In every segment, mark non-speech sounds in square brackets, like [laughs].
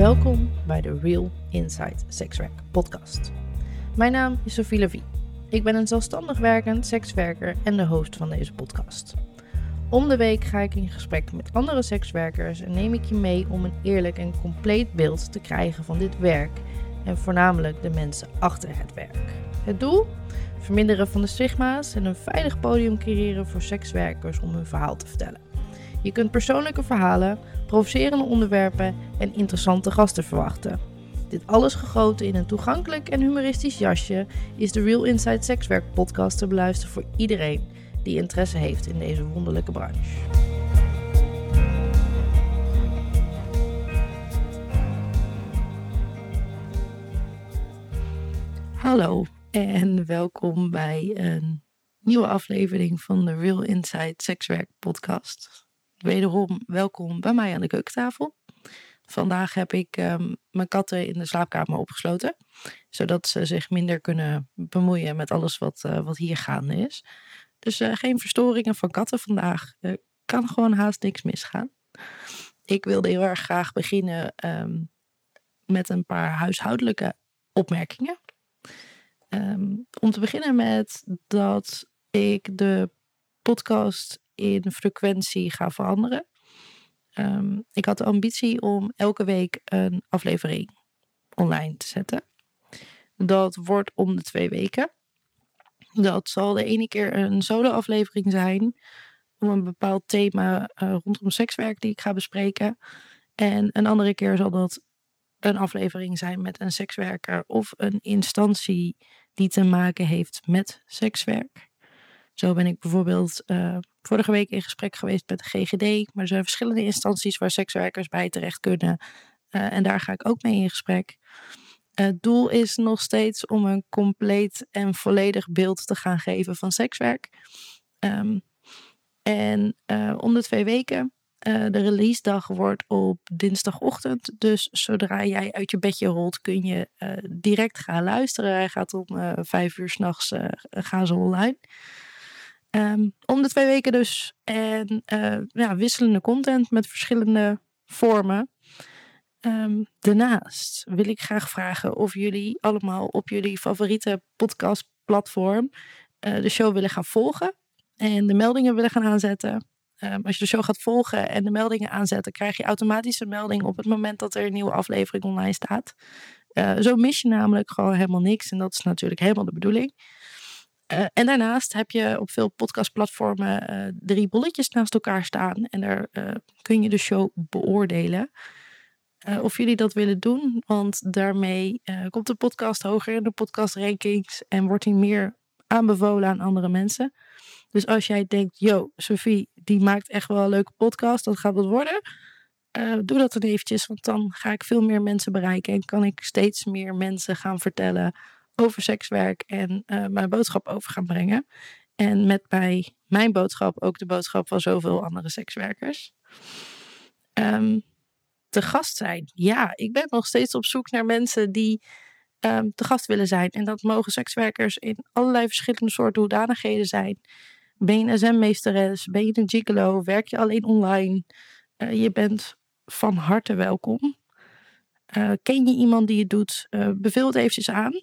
Welkom bij de Real Inside Sexwerk podcast. Mijn naam is Sophie Levy. Ik ben een zelfstandig werkend sekswerker en de host van deze podcast. Om de week ga ik in gesprek met andere sekswerkers en neem ik je mee om een eerlijk en compleet beeld te krijgen van dit werk en voornamelijk de mensen achter het werk. Het doel? Verminderen van de stigma's en een veilig podium creëren voor sekswerkers om hun verhaal te vertellen. Je kunt persoonlijke verhalen, provocerende onderwerpen en interessante gasten verwachten. Dit alles gegoten in een toegankelijk en humoristisch jasje is de Real Inside Sexwerk podcast te beluisteren voor iedereen die interesse heeft in deze wonderlijke branche. Hallo en welkom bij een nieuwe aflevering van de Real Inside Sexwerk podcast. Wederom welkom bij mij aan de keukentafel. Vandaag heb ik um, mijn katten in de slaapkamer opgesloten, zodat ze zich minder kunnen bemoeien met alles wat, uh, wat hier gaande is. Dus uh, geen verstoringen van katten vandaag. Er kan gewoon haast niks misgaan. Ik wilde heel erg graag beginnen um, met een paar huishoudelijke opmerkingen. Um, om te beginnen met dat ik de podcast in frequentie ga veranderen. Um, ik had de ambitie om elke week een aflevering online te zetten. Dat wordt om de twee weken. Dat zal de ene keer een solo-aflevering zijn om een bepaald thema uh, rondom sekswerk die ik ga bespreken. En een andere keer zal dat een aflevering zijn met een sekswerker of een instantie die te maken heeft met sekswerk. Zo ben ik bijvoorbeeld uh, vorige week in gesprek geweest met de GGD. Maar er zijn verschillende instanties waar sekswerkers bij terecht kunnen. Uh, en daar ga ik ook mee in gesprek. Het doel is nog steeds om een compleet en volledig beeld te gaan geven van sekswerk. Um, en uh, om de twee weken. Uh, de release dag wordt op dinsdagochtend. Dus zodra jij uit je bedje rolt, kun je direct gaan luisteren. Hij gaat om vijf uur s'nachts gaan ze online. Um, om de twee weken dus. En uh, ja, wisselende content met verschillende vormen. Um, daarnaast wil ik graag vragen of jullie allemaal op jullie favoriete podcastplatform uh, de show willen gaan volgen. En de meldingen willen gaan aanzetten. Um, als je de show gaat volgen en de meldingen aanzetten, krijg je automatisch een melding op het moment dat er een nieuwe aflevering online staat. Uh, zo mis je namelijk gewoon helemaal niks. En dat is natuurlijk helemaal de bedoeling. Uh, en daarnaast heb je op veel podcastplatformen uh, drie bolletjes naast elkaar staan. En daar uh, kun je de show beoordelen. of jullie dat willen doen, want daarmee komt de podcast hoger in de podcastrankings en wordt hij meer aanbevolen aan andere mensen. Dus als jij denkt, yo, Sophie, die maakt echt wel een leuke podcast, dat gaat wat worden. doe dat dan eventjes, want dan ga ik veel meer mensen bereiken en kan ik steeds meer mensen gaan vertellen over sekswerk en uh, mijn boodschap over gaan brengen. En met bij mijn boodschap ook de boodschap van zoveel andere sekswerkers. Um, te gast zijn. Ja, ik ben nog steeds op zoek naar mensen die um, te gast willen zijn. En dat mogen sekswerkers in allerlei verschillende soorten hoedanigheden zijn. Ben je een SM-meesteres? Ben je een gigolo? Werk je alleen online? Uh, je bent van harte welkom. Uh, ken je iemand die het doet? Uh, beveel het eventjes aan.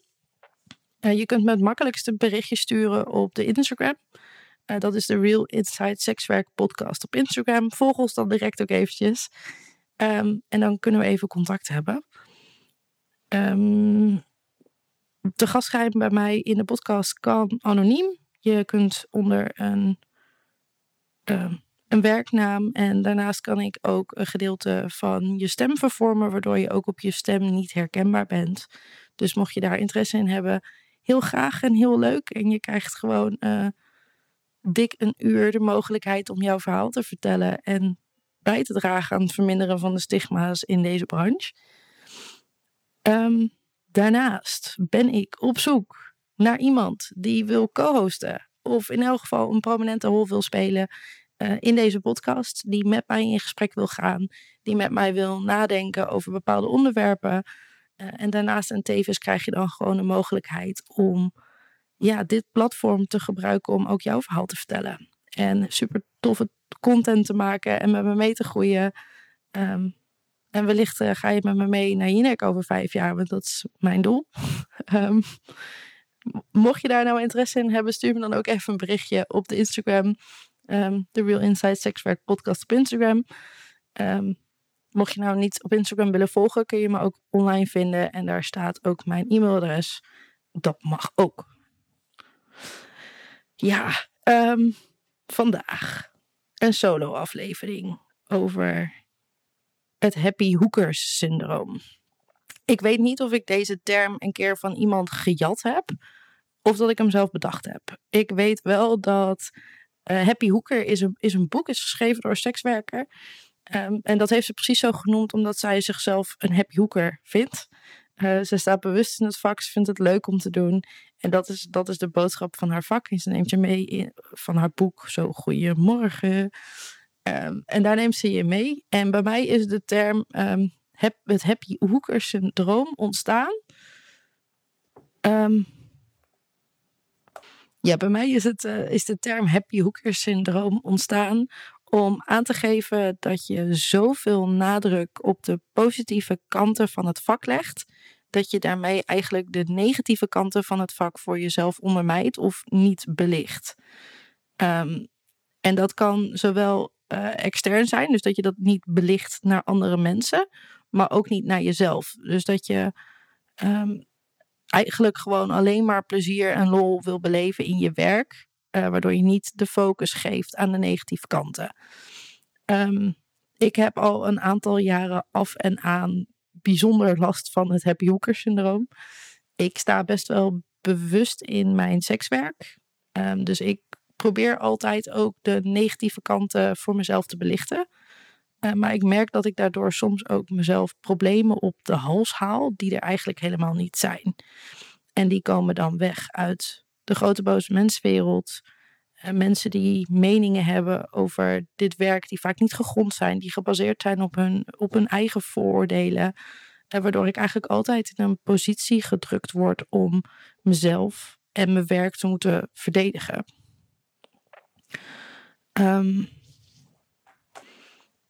Uh, je kunt me het makkelijkst een berichtje sturen op de Instagram. Uh, dat is de Real Inside Sexwerk podcast op Instagram. Volg ons dan direct ook eventjes. Um, en dan kunnen we even contact hebben. Um, te gast zijn bij mij in de podcast kan anoniem. Je kunt onder een, uh, een werknaam en daarnaast kan ik ook een gedeelte van je stem vervormen, waardoor je ook op je stem niet herkenbaar bent. Dus mocht je daar interesse in hebben, heel graag en heel leuk. En je krijgt gewoon uh, dik een uur de mogelijkheid om jouw verhaal te vertellen en bij te dragen aan het verminderen van de stigma's in deze branche. Um, daarnaast ben ik op zoek naar iemand die wil co-hosten. Of in elk geval een prominente rol wil spelen uh, in deze podcast. Die met mij in gesprek wil gaan. Die met mij wil nadenken over bepaalde onderwerpen. Uh, en daarnaast en tevens krijg je dan gewoon de mogelijkheid om ja, dit platform te gebruiken om ook jouw verhaal te vertellen. En super toffe content te maken en met me mee te groeien. Um, En wellicht uh, ga je met me mee naar Jinek over vijf jaar, want dat is mijn doel. [laughs] um, mocht je daar nou interesse in hebben, stuur me dan ook even een berichtje op de Instagram. De Real Inside Sex Work podcast op Instagram. Mocht je nou niet op Instagram willen volgen, kun je me ook online vinden. En daar staat ook mijn e-mailadres. Dat mag ook. Ja, um, vandaag een solo aflevering over het happy hookers syndroom. Ik weet niet of ik deze term een keer van iemand gejat heb of dat ik hem zelf bedacht heb. Ik weet wel dat uh, Happy Hooker is een, is een boek, is geschreven door een sekswerker. Um, en dat heeft ze precies zo genoemd omdat zij zichzelf een happy hooker vindt. Uh, ze staat bewust in het vak, ze vindt het leuk om te doen. En dat is, dat is de boodschap van haar vak. En ze neemt je mee in, van haar boek, zo goeiemorgen. Um, en daar neemt ze je mee. En bij mij is de term um, het happy hooker syndroom ontstaan. Ja, bij mij is, het, uh, is de term happy hooker syndroom ontstaan om aan te geven dat je zoveel nadruk op de positieve kanten van het vak legt, dat je daarmee eigenlijk de negatieve kanten van het vak voor jezelf ondermijdt of niet belicht. Um, en dat kan zowel uh, extern zijn, dus dat je dat niet belicht naar andere mensen, maar ook niet naar jezelf. Dus dat je um, eigenlijk gewoon alleen maar plezier en lol wil beleven in je werk. Uh, waardoor je niet de focus geeft aan de negatieve kanten. Um, ik heb al een aantal jaren af en aan bijzonder last van het happy hooker syndroom. Ik sta best wel bewust in mijn sekswerk. Um, dus ik probeer altijd ook de negatieve kanten voor mezelf te belichten. Uh, maar ik merk dat ik daardoor soms ook mezelf problemen op de hals haal die er eigenlijk helemaal niet zijn. En die komen dan weg uit de grote boze menswereld. Uh, mensen die meningen hebben over dit werk, die vaak niet gegrond zijn, die gebaseerd zijn op hun, op hun eigen vooroordelen. Uh, waardoor ik eigenlijk altijd in een positie gedrukt word om mezelf en mijn werk te moeten verdedigen. Um,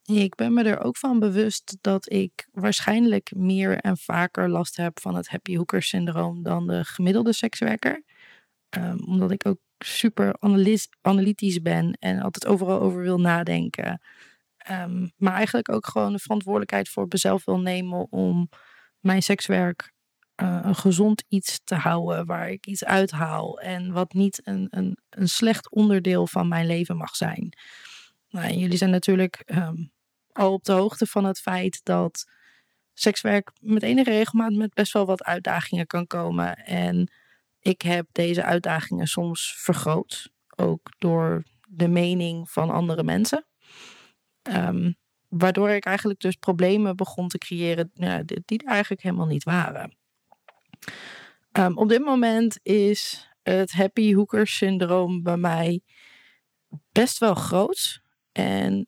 ik ben me er ook van bewust dat ik waarschijnlijk meer en vaker last heb van het happy hooker syndroom dan de gemiddelde sekswerker. Um, omdat ik ook super analytisch ben en altijd overal over wil nadenken. Um, maar eigenlijk ook gewoon de verantwoordelijkheid voor mezelf wil nemen om mijn sekswerk uh, een gezond iets te houden waar ik iets uithaal en wat niet een, een, een slecht onderdeel van mijn leven mag zijn. Nou, jullie zijn natuurlijk um, al op de hoogte van het feit dat sekswerk met enige regelmaat met best wel wat uitdagingen kan komen. En ik heb deze uitdagingen soms vergroot, ook door de mening van andere mensen. Um, waardoor ik eigenlijk dus problemen begon te creëren ja, die, eigenlijk helemaal niet waren. Um, op dit moment is het happy hooker syndroom bij mij best wel groot. En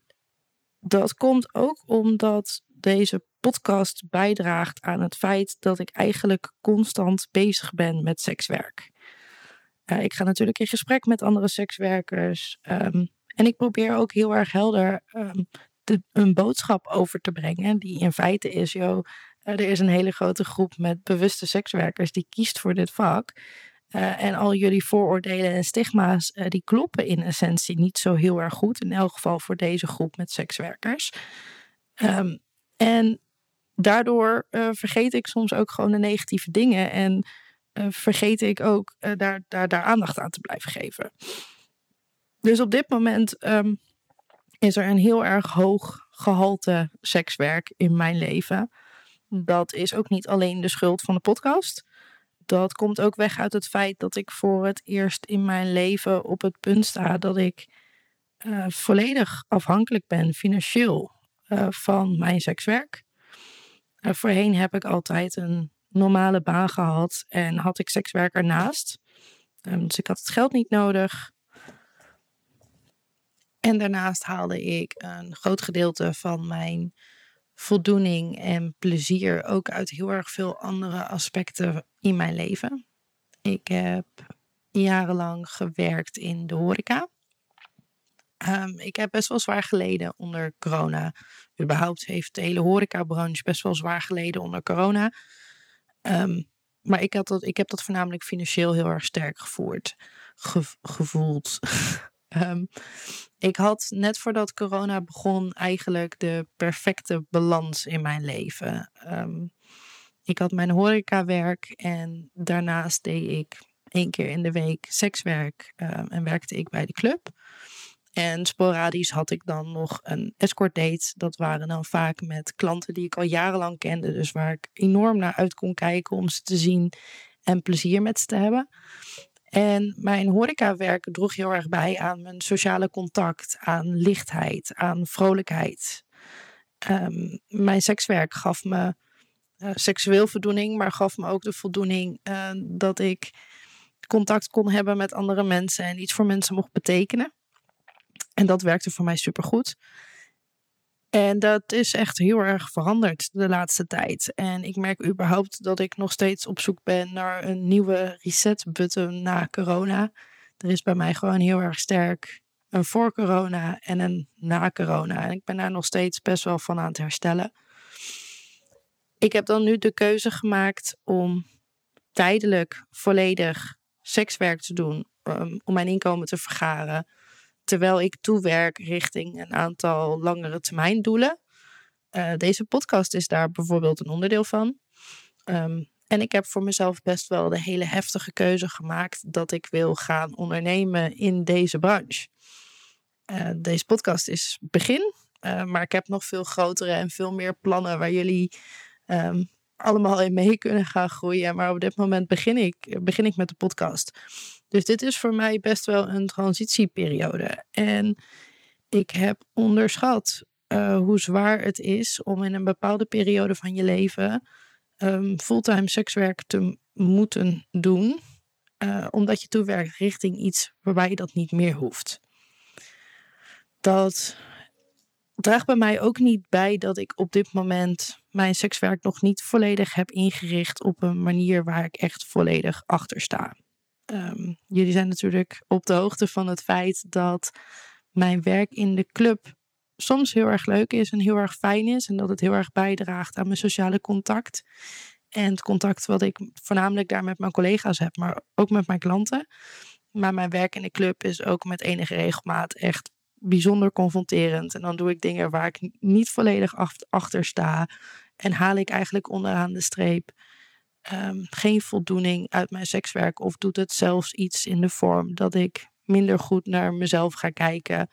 dat komt ook omdat deze podcast bijdraagt aan het feit dat ik eigenlijk constant bezig ben met sekswerk. Ik ga natuurlijk in gesprek met andere sekswerkers. Um, en ik probeer ook heel erg helder de, een boodschap over te brengen. Die in feite is, joh, uh, er is een hele grote groep met bewuste sekswerkers die kiest voor dit vak. Uh, en al jullie vooroordelen en stigma's, uh, die kloppen in essentie niet zo heel erg goed. In elk geval voor deze groep met sekswerkers. Um, en daardoor uh, vergeet ik soms ook gewoon de negatieve dingen. En vergeet ik ook daar, daar, daar aandacht aan te blijven geven. Dus op dit moment um, is er een heel erg hoog gehalte sekswerk in mijn leven. Dat is ook niet alleen de schuld van de podcast dat komt ook weg uit het feit dat ik voor het eerst in mijn leven op het punt sta dat ik volledig afhankelijk ben financieel van mijn sekswerk. Uh, voorheen heb ik altijd een normale baan gehad en had ik sekswerk ernaast. Um, dus ik had het geld niet nodig. En daarnaast haalde ik een groot gedeelte van mijn voldoening en plezier ook uit heel erg veel andere aspecten in mijn leven. Ik heb jarenlang gewerkt in de horeca. Um, ik heb best wel zwaar geleden onder corona. Überhaupt heeft de hele horecabranche best wel zwaar geleden onder corona. Um, maar ik, had dat, ik heb dat voornamelijk financieel heel erg sterk gevoerd, gevoeld. um, [laughs] ik had net voordat corona begon eigenlijk de perfecte balans in mijn leven. Ik had mijn horecawerk en daarnaast deed ik één keer in de week sekswerk en werkte ik bij de club. En sporadisch had ik dan nog een escort date. Dat waren dan vaak met klanten die ik al jarenlang kende. Dus waar ik enorm naar uit kon kijken om ze te zien en plezier met ze te hebben. En mijn horecawerk droeg heel erg bij aan mijn sociale contact, aan lichtheid, aan vrolijkheid. Um, mijn sekswerk gaf me uh, seksueel voldoening, maar gaf me ook de voldoening uh, dat ik contact kon hebben met andere mensen en iets voor mensen mocht betekenen. En dat werkte voor mij supergoed. En dat is echt heel erg veranderd de laatste tijd. En ik merk überhaupt dat ik nog steeds op zoek ben naar een nieuwe reset-button na corona. Er is bij mij gewoon heel erg sterk een voor corona en een na corona. En ik ben daar nog steeds best wel van aan het herstellen. Ik heb dan nu de keuze gemaakt om tijdelijk volledig sekswerk te doen. Om mijn inkomen te vergaren terwijl ik toewerk richting een aantal langere termijn doelen. Uh, deze podcast is daar bijvoorbeeld een onderdeel van. Um, en ik heb voor mezelf best wel de hele heftige keuze gemaakt dat ik wil gaan ondernemen in deze branche. Uh, deze podcast is begin, uh, maar ik heb nog veel grotere en veel meer plannen waar jullie um, allemaal in mee kunnen gaan groeien. Maar op dit moment begin ik, begin ik met de podcast. Dus dit is voor mij best wel een transitieperiode. En ik heb onderschat uh, hoe zwaar het is om in een bepaalde periode van je leven um, fulltime sekswerk te moeten doen. Uh, omdat je toewerkt richting iets waarbij je dat niet meer hoeft. Dat draagt bij mij ook niet bij dat ik op dit moment mijn sekswerk nog niet volledig heb ingericht op een manier waar ik echt volledig achter sta. Um, jullie zijn natuurlijk op de hoogte van het feit dat mijn werk in de club soms heel erg leuk is en heel erg fijn is. En dat het heel erg bijdraagt aan mijn sociale contact. En het contact wat ik voornamelijk daar met mijn collega's heb, maar ook met mijn klanten. Maar mijn werk in de club is ook met enige regelmaat echt bijzonder confronterend. En dan doe ik dingen waar ik niet volledig achter sta. En haal ik eigenlijk onderaan de streep um, geen voldoening uit mijn sekswerk. Of doet het zelfs iets in de vorm dat ik minder goed naar mezelf ga kijken.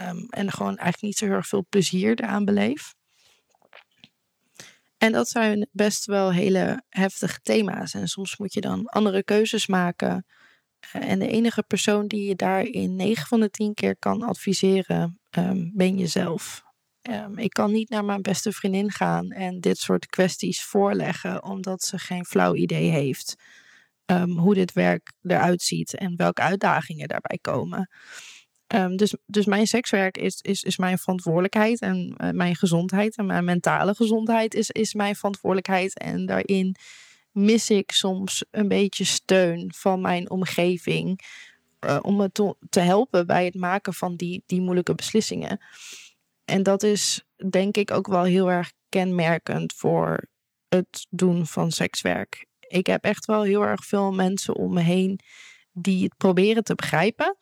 Um, en gewoon eigenlijk niet zo heel erg veel plezier eraan beleef. En dat zijn best wel hele heftige thema's. En soms moet je dan andere keuzes maken. En de enige persoon die je daarin 9 van de 10 keer kan adviseren, um, ben jezelf. Um, ik kan niet naar mijn beste vriendin gaan en dit soort kwesties voorleggen, omdat ze geen flauw idee heeft um, hoe dit werk eruit ziet en welke uitdagingen daarbij komen. Um, dus, dus mijn sekswerk is, is, is mijn verantwoordelijkheid en uh, mijn gezondheid en mijn mentale gezondheid is, is mijn verantwoordelijkheid. En daarin mis ik soms een beetje steun van mijn omgeving uh, om me te, te helpen bij het maken van die, die moeilijke beslissingen. En dat is denk ik ook wel heel erg kenmerkend voor het doen van sekswerk. Ik heb echt wel heel erg veel mensen om me heen die het proberen te begrijpen.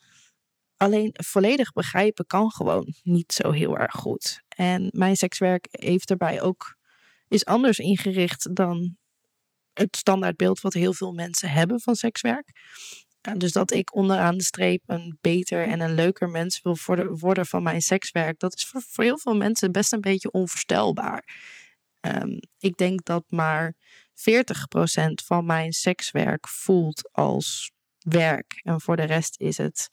Alleen volledig begrijpen kan gewoon niet zo heel erg goed. En mijn sekswerk heeft daarbij ook is anders ingericht dan het standaardbeeld wat heel veel mensen hebben van sekswerk dus dat ik onderaan de streep een beter en een leuker mens wil worden van mijn sekswerk, dat is voor, heel veel mensen best een beetje onvoorstelbaar. Um, ik denk dat maar 40% van mijn sekswerk voelt als werk. En voor de rest is het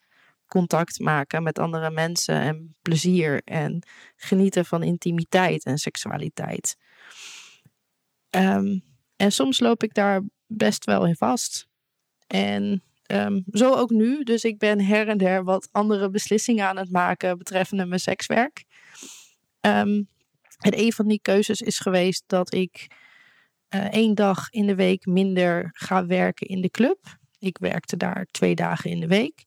contact maken met andere mensen en plezier en genieten van intimiteit en seksualiteit. Um, en soms loop ik daar best wel in vast. En Um, zo ook nu. Dus ik ben her en der wat andere beslissingen aan het maken betreffende mijn sekswerk. Um, en een van die keuzes is geweest dat ik uh, één dag in de week minder ga werken in de club. Ik werkte daar twee dagen in de week.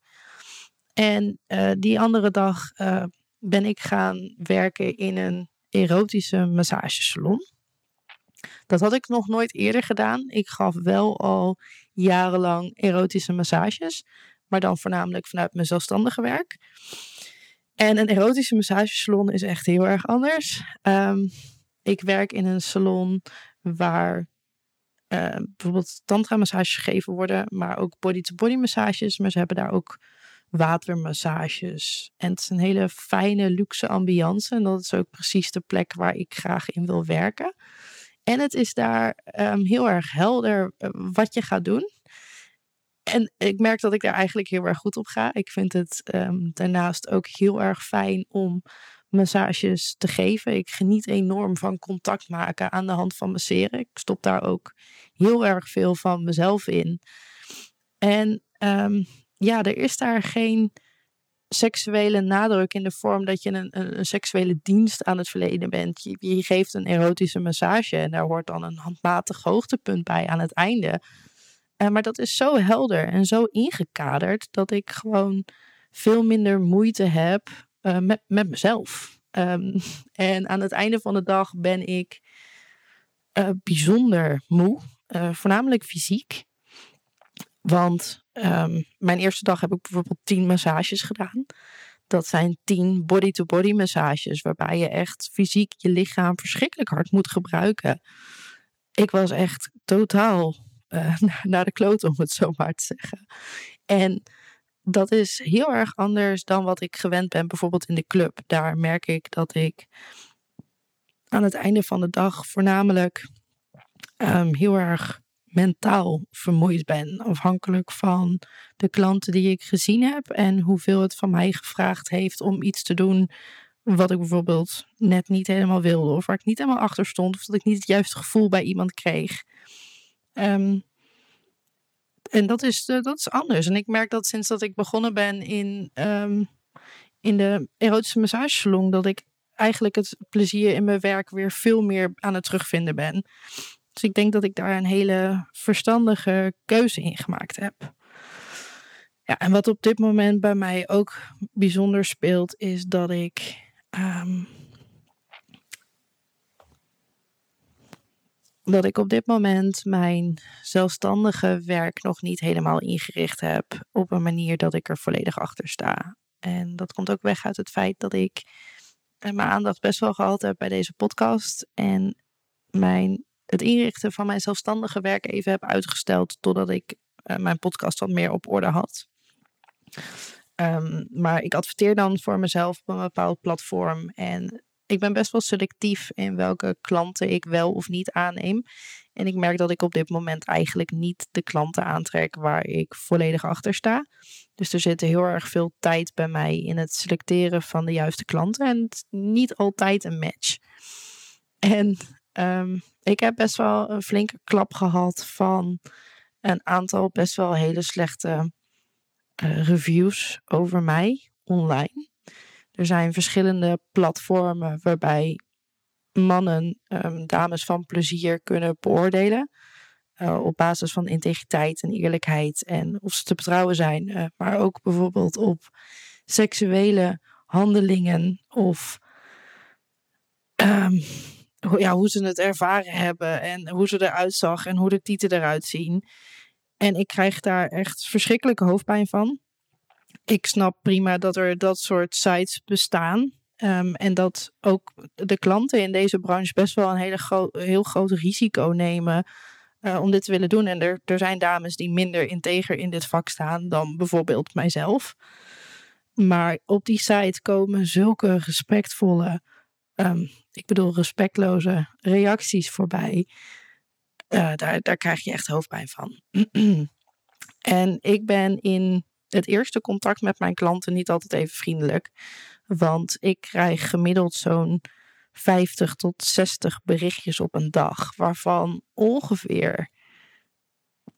En uh, die andere dag uh, ben ik gaan werken in een erotische massagesalon. Dat had ik nog nooit eerder gedaan. Ik gaf wel al jarenlang erotische massages, maar dan voornamelijk vanuit mijn zelfstandige werk. En een erotische massagesalon is echt heel erg anders. Um, ik werk in een salon waar uh, bijvoorbeeld tantra-massages gegeven worden, maar ook body-to-body massages. Maar ze hebben daar ook watermassages. En het is een hele fijne, luxe ambiance. En dat is ook precies de plek waar ik graag in wil werken. En het is daar um, heel erg helder uh, wat je gaat doen. En ik merk dat ik daar eigenlijk heel erg goed op ga. Ik vind het um, daarnaast ook heel erg fijn om massages te geven. Ik geniet enorm van contact maken aan de hand van masseren. Ik stop daar ook heel erg veel van mezelf in. En um, ja, er is daar geen seksuele nadruk in de vorm dat je een, een, seksuele dienst aan het verleden bent. Je, je, geeft een erotische massage en daar hoort dan een handmatig hoogtepunt bij aan het einde. Uh, maar dat is zo helder en zo ingekaderd dat ik gewoon veel minder moeite heb uh, met, met mezelf. Um, [laughs] en aan het einde van de dag ben ik uh, bijzonder moe, voornamelijk fysiek. Want um, mijn eerste dag heb ik bijvoorbeeld tien massages gedaan. Dat zijn tien body-to-body massages, waarbij je echt fysiek je lichaam verschrikkelijk hard moet gebruiken. Ik was echt totaal [laughs] uh, naar de kloot, om het zo maar te zeggen. En dat is heel erg anders dan wat ik gewend ben, bijvoorbeeld in de club. Daar merk ik dat ik aan het einde van de dag voornamelijk um, heel erg mentaal vermoeid ben. Afhankelijk van de klanten die ik gezien heb en hoeveel het van mij gevraagd heeft om iets te doen wat ik bijvoorbeeld net niet helemaal wilde. Of waar ik niet helemaal achter stond. Of dat ik niet het juiste gevoel bij iemand kreeg. Um, en dat is, uh, dat is anders. En ik merk dat sinds dat ik begonnen ben in, um, in de erotische massagesalon, dat ik eigenlijk het plezier in mijn werk weer veel meer aan het terugvinden ben. Dus ik denk dat ik daar een hele verstandige keuze in gemaakt heb. Ja, en wat op dit moment bij mij ook bijzonder speelt, is dat ik. Um, dat ik op dit moment mijn zelfstandige werk nog niet helemaal ingericht heb op een manier dat ik er volledig achter sta. En dat komt ook weg uit het feit dat ik mijn aandacht best wel gehad heb bij deze podcast en mijn het inrichten van mijn zelfstandige werk even heb uitgesteld totdat ik uh, mijn podcast wat meer op orde had. Um, maar ik adverteer dan voor mezelf op een bepaald platform en ik ben best wel selectief in welke klanten ik wel of niet aanneem. En ik merk dat ik op dit moment eigenlijk niet de klanten aantrek waar ik volledig achter sta. Dus er zit heel erg veel tijd bij mij in het selecteren van de juiste klanten en het niet altijd een match. En um, ik heb best wel een flinke klap gehad van een aantal best wel hele slechte uh, reviews over mij online. Er zijn verschillende platformen waarbij mannen um, dames van plezier kunnen beoordelen. Uh, op basis van integriteit en eerlijkheid en of ze te betrouwen zijn. Uh, maar ook bijvoorbeeld op seksuele handelingen of um, ja, hoe ze het ervaren hebben en hoe ze eruit zag en hoe de tieten eruit zien. En ik krijg daar echt verschrikkelijke hoofdpijn van. Ik snap prima dat er dat soort sites bestaan. Um, en dat ook de klanten in deze branche best wel een hele gro heel groot risico nemen uh, om dit te willen doen. En er, er zijn dames die minder integer in dit vak staan dan bijvoorbeeld mijzelf. Maar op die site komen zulke respectvolle um, ik bedoel, respectloze reacties voorbij. Uh, daar, daar krijg je echt hoofdpijn van. [clears throat] en ik ben in het eerste contact met mijn klanten niet altijd even vriendelijk. Want ik krijg gemiddeld zo'n 50 tot 60 berichtjes op een dag, waarvan ongeveer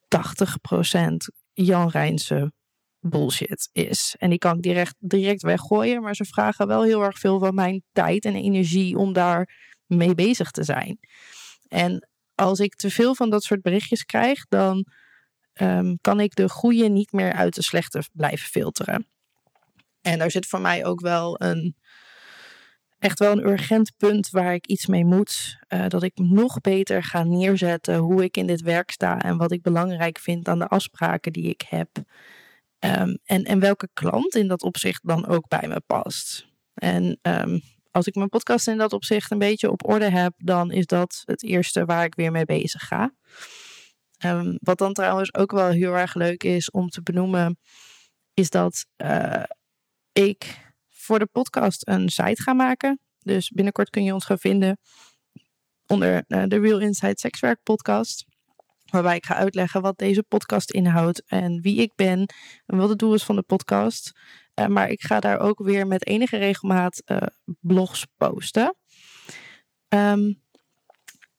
80% Jan Rijnse bullshit is. En die kan ik direct, direct weggooien, maar ze vragen wel heel erg veel van mijn tijd en energie om daar mee bezig te zijn. En als ik te veel van dat soort berichtjes krijg, dan um, kan ik de goede niet meer uit de slechte blijven filteren. En daar zit voor mij ook wel een echt wel een urgent punt waar ik iets mee moet. Uh, dat ik nog beter ga neerzetten hoe ik in dit werk sta en wat ik belangrijk vind aan de afspraken die ik heb. Um, en, en welke klant in dat opzicht dan ook bij me past. En um, als ik mijn podcast in dat opzicht een beetje op orde heb, dan is dat het eerste waar ik weer mee bezig ga. Um, wat dan trouwens ook wel heel erg leuk is om te benoemen, is dat uh, ik voor de podcast een site gaan maken. Dus binnenkort kun je ons gaan vinden onder uh, de Real Inside Sexwerk podcast. Waarbij ik ga uitleggen wat deze podcast inhoudt en wie ik ben en wat het doel is van de podcast. Uh, maar ik ga daar ook weer met enige regelmaat uh, blogs posten. Um,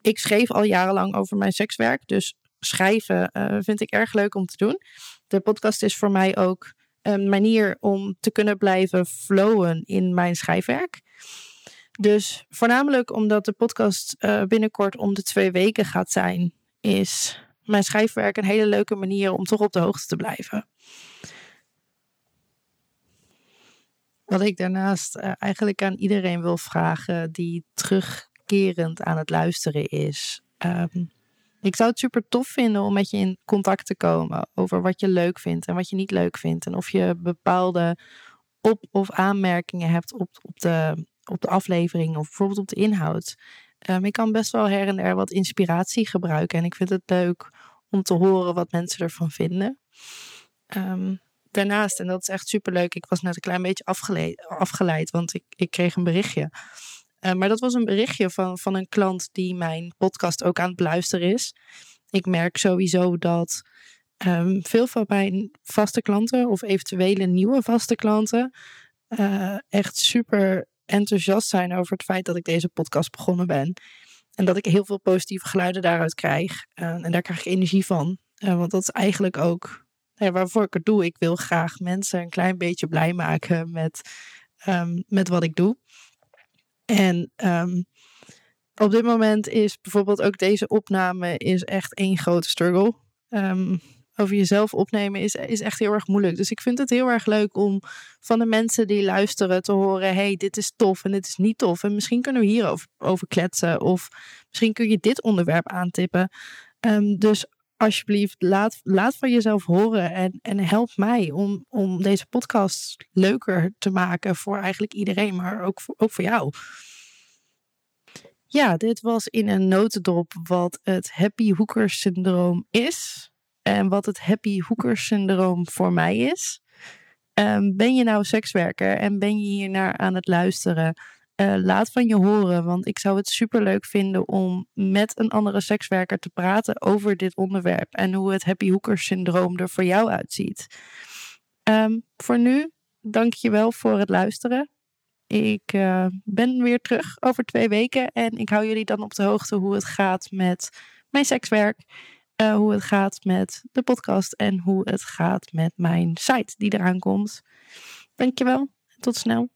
ik schreef al jarenlang over mijn sekswerk, dus schrijven vind ik erg leuk om te doen. De podcast is voor mij ook een manier om te kunnen blijven flowen in mijn schrijfwerk. Dus voornamelijk omdat de podcast binnenkort om de twee weken gaat zijn, is mijn schrijfwerk een hele leuke manier om toch op de hoogte te blijven. Wat ik daarnaast uh, eigenlijk aan iedereen wil vragen die terugkerend aan het luisteren is. Um, ik zou het super tof vinden om met je in contact te komen over wat je leuk vindt en wat je niet leuk vindt. En of je bepaalde op- of aanmerkingen hebt op, op, de, op de aflevering of bijvoorbeeld op de inhoud. Um, ik kan best wel her en der wat inspiratie gebruiken. En ik vind het leuk om te horen wat mensen ervan vinden. Um, daarnaast, en dat is echt super leuk, ik was net een klein beetje afgeleid, afgeleid want ik, ik kreeg een berichtje. Uh, maar dat was een berichtje van, van een klant die mijn podcast ook aan het beluisteren is. Ik merk sowieso dat veel van mijn vaste klanten of eventuele nieuwe vaste klanten uh, echt super enthousiast zijn over het feit dat ik deze podcast begonnen ben. En dat ik heel veel positieve geluiden daaruit krijg. Uh, en daar krijg ik energie van. want dat is eigenlijk ook ja, waarvoor ik het doe. Ik wil graag mensen een klein beetje blij maken met, um, met wat ik doe. En um, op dit moment is bijvoorbeeld ook deze opname is echt één grote struggle. Um, over jezelf opnemen is, is echt heel erg moeilijk. Dus ik vind het heel erg leuk om van de mensen die luisteren te horen: hey, dit is tof en dit is niet tof. En misschien kunnen we hierover over kletsen. Of misschien kun je dit onderwerp aantippen. Um, dus alsjeblieft, laat, laat van jezelf horen en, en help mij om, om deze podcast leuker te maken voor eigenlijk iedereen, maar ook voor, ook voor jou. Ja, dit was in een notendop wat het happy hooker syndroom is en wat het happy hooker syndroom voor mij is. Um, ben je nou sekswerker en ben je hier naar aan het luisteren? Uh, laat van je horen, want ik zou het super leuk vinden om met een andere sekswerker te praten over dit onderwerp en hoe het happy hooker syndroom er voor jou uitziet. Um, voor nu, dank je wel voor het luisteren. Ik uh, ben weer terug over twee weken en ik hou jullie dan op de hoogte hoe het gaat met mijn sekswerk, uh, hoe het gaat met de podcast en hoe het gaat met mijn site die eraan komt. Dankjewel, tot snel.